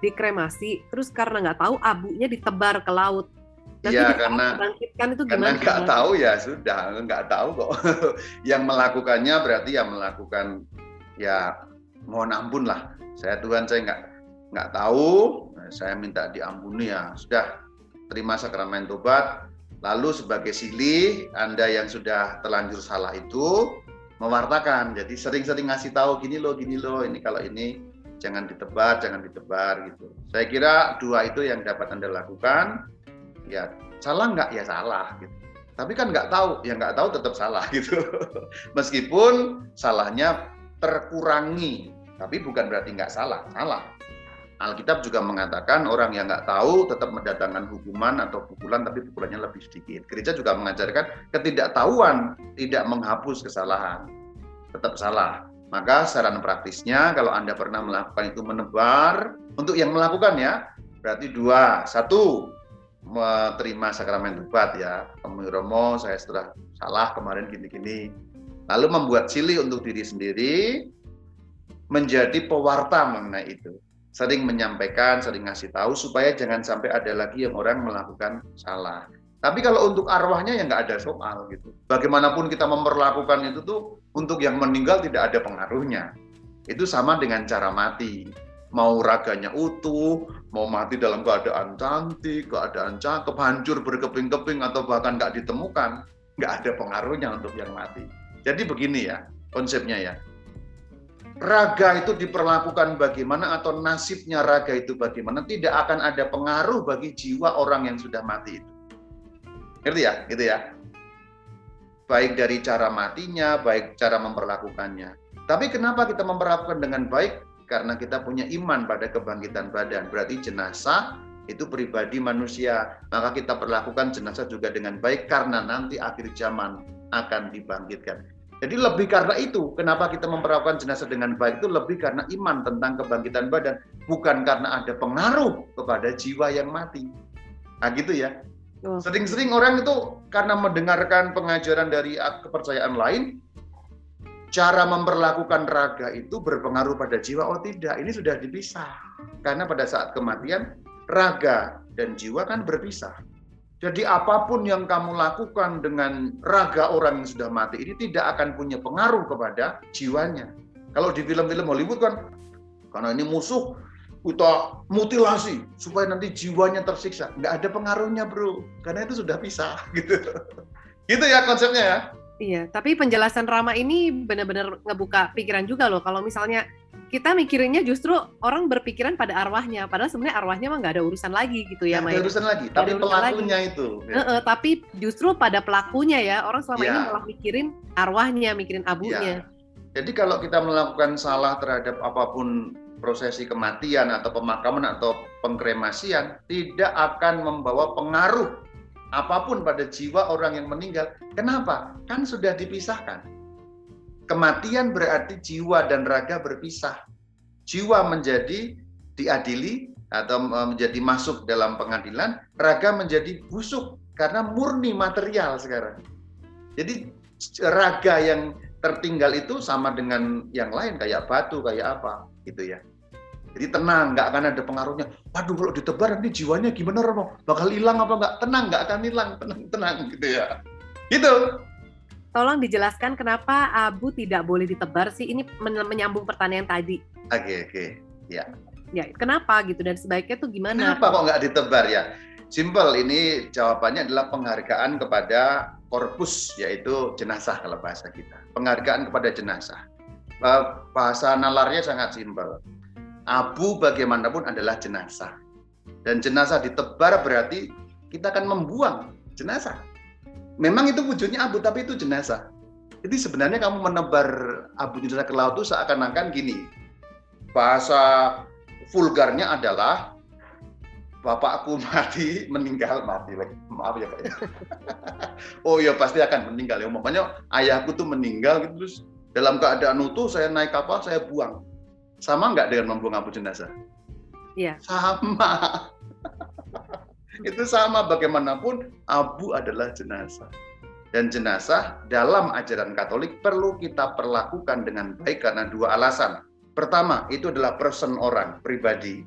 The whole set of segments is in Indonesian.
dikremasi, terus karena nggak tahu abunya ditebar ke laut. Nanti ya karena bangkitkan itu gimana? Karena nggak tahu ya sudah nggak tahu kok. yang melakukannya berarti yang melakukan ya mohon ampun lah. Saya Tuhan saya nggak nggak tahu. Saya minta diampuni ya sudah terima sakramen tobat. Lalu sebagai silih Anda yang sudah terlanjur salah itu mewartakan. Jadi sering-sering ngasih tahu gini loh, gini loh. Ini kalau ini jangan ditebar, jangan ditebar gitu. Saya kira dua itu yang dapat Anda lakukan. Ya salah nggak ya salah gitu. Tapi kan nggak tahu, ya nggak tahu tetap salah gitu. Meskipun salahnya terkurangi, tapi bukan berarti nggak salah, salah. Alkitab juga mengatakan orang yang nggak tahu tetap mendatangkan hukuman atau pukulan, tapi pukulannya lebih sedikit. Gereja juga mengajarkan ketidaktahuan tidak menghapus kesalahan, tetap salah. Maka saran praktisnya kalau Anda pernah melakukan itu menebar, untuk yang melakukan ya, berarti dua. Satu, menerima sakramen tobat ya. Kamu Romo, saya sudah salah kemarin gini-gini. Lalu membuat silih untuk diri sendiri, menjadi pewarta mengenai itu. Sering menyampaikan, sering ngasih tahu supaya jangan sampai ada lagi yang orang melakukan salah. Tapi kalau untuk arwahnya ya nggak ada soal gitu. Bagaimanapun kita memperlakukan itu tuh untuk yang meninggal tidak ada pengaruhnya. Itu sama dengan cara mati. Mau raganya utuh, mau mati dalam keadaan cantik, keadaan cakep, hancur berkeping-keping atau bahkan nggak ditemukan, nggak ada pengaruhnya untuk yang mati. Jadi begini ya konsepnya ya. Raga itu diperlakukan bagaimana atau nasibnya raga itu bagaimana tidak akan ada pengaruh bagi jiwa orang yang sudah mati itu. Ngerti ya? Gitu ya. Baik dari cara matinya, baik cara memperlakukannya. Tapi kenapa kita memperlakukan dengan baik? Karena kita punya iman pada kebangkitan badan. Berarti jenazah itu pribadi manusia. Maka kita perlakukan jenazah juga dengan baik karena nanti akhir zaman akan dibangkitkan. Jadi lebih karena itu, kenapa kita memperlakukan jenazah dengan baik itu lebih karena iman tentang kebangkitan badan, bukan karena ada pengaruh kepada jiwa yang mati. Nah gitu ya. Sering-sering orang itu karena mendengarkan pengajaran dari kepercayaan lain, cara memperlakukan raga itu berpengaruh pada jiwa. Oh tidak, ini sudah dipisah. Karena pada saat kematian, raga dan jiwa kan berpisah. Jadi apa pun yang kamu lakukan dengan raga orang yang sudah mati ini tidak akan punya pengaruh kepada jiwanya. Kalau di film-film Hollywood kan, karena ini musuh, kita mutilasi supaya nanti jiwanya tersiksa. Nggak ada pengaruhnya bro, karena itu sudah pisah gitu. gitu ya konsepnya ya. Iya, tapi penjelasan Rama ini benar-benar ngebuka pikiran juga loh. Kalau misalnya kita mikirinnya justru orang berpikiran pada arwahnya, padahal sebenarnya arwahnya mah nggak ada urusan lagi gitu ya, Maya. Ada urusan lagi, gak tapi pelakunya lagi. itu. Ya. E -e, tapi justru pada pelakunya ya, orang selama ya. ini malah mikirin arwahnya, mikirin abunya. Ya. Jadi kalau kita melakukan salah terhadap apa pun prosesi kematian atau pemakaman atau pengkremasian tidak akan membawa pengaruh apa pun pada jiwa orang yang meninggal. Kenapa? Kan sudah dipisahkan. Kematian berarti jiwa dan raga berpisah. Jiwa menjadi diadili atau menjadi masuk dalam pengadilan, raga menjadi busuk karena murni material sekarang. Jadi raga yang tertinggal itu sama dengan yang lain kayak batu kayak apa gitu ya. Jadi tenang, nggak akan ada pengaruhnya. Waduh, kalau ditebar nanti jiwanya gimana Romo? Bakal hilang apa nggak? Tenang, nggak akan hilang. Tenang, tenang gitu ya. Gitu. Tolong dijelaskan kenapa abu tidak boleh ditebar sih? Ini menyambung pertanyaan tadi. Oke, okay, oke. Okay. Ya. Ya, kenapa gitu? Dan sebaiknya tuh gimana? Kenapa kok nggak ditebar ya? Simple, ini jawabannya adalah penghargaan kepada korpus, yaitu jenazah kalau bahasa kita. Penghargaan kepada jenazah. Eh, bahasa nalarnya sangat simpel abu bagaimanapun adalah jenazah. Dan jenazah ditebar berarti kita akan membuang jenazah. Memang itu wujudnya abu, tapi itu jenazah. Jadi sebenarnya kamu menebar abu jenazah ke laut itu seakan-akan gini. Bahasa vulgarnya adalah bapakku mati meninggal mati lagi maaf ya pak ya oh ya pasti akan meninggal ya makanya ayahku tuh meninggal gitu terus dalam keadaan utuh saya naik kapal saya buang sama nggak dengan membuang abu jenazah? Iya. Sama. itu sama bagaimanapun abu adalah jenazah. Dan jenazah dalam ajaran Katolik perlu kita perlakukan dengan baik karena dua alasan. Pertama, itu adalah person orang, pribadi.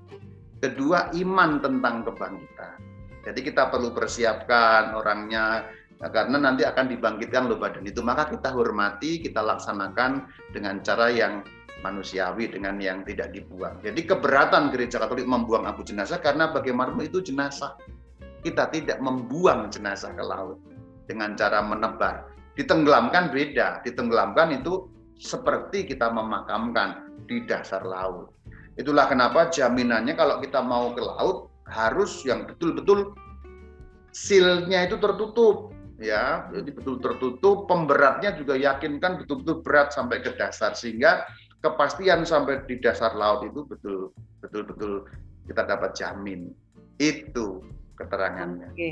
Kedua iman tentang kebangkitan. Jadi kita perlu persiapkan orangnya Nah, karena nanti akan dibangkitkan loh badan itu, maka kita hormati, kita laksanakan dengan cara yang manusiawi, dengan yang tidak dibuang. Jadi keberatan gereja Katolik membuang abu jenazah karena bagaimanapun itu jenazah. Kita tidak membuang jenazah ke laut dengan cara menebar. Ditenggelamkan beda, ditenggelamkan itu seperti kita memakamkan di dasar laut. Itulah kenapa jaminannya kalau kita mau ke laut harus yang betul-betul silnya itu tertutup ya jadi betul tertutup pemberatnya juga yakinkan betul-betul berat sampai ke dasar sehingga kepastian sampai di dasar laut itu betul betul betul kita dapat jamin itu keterangannya. Oke.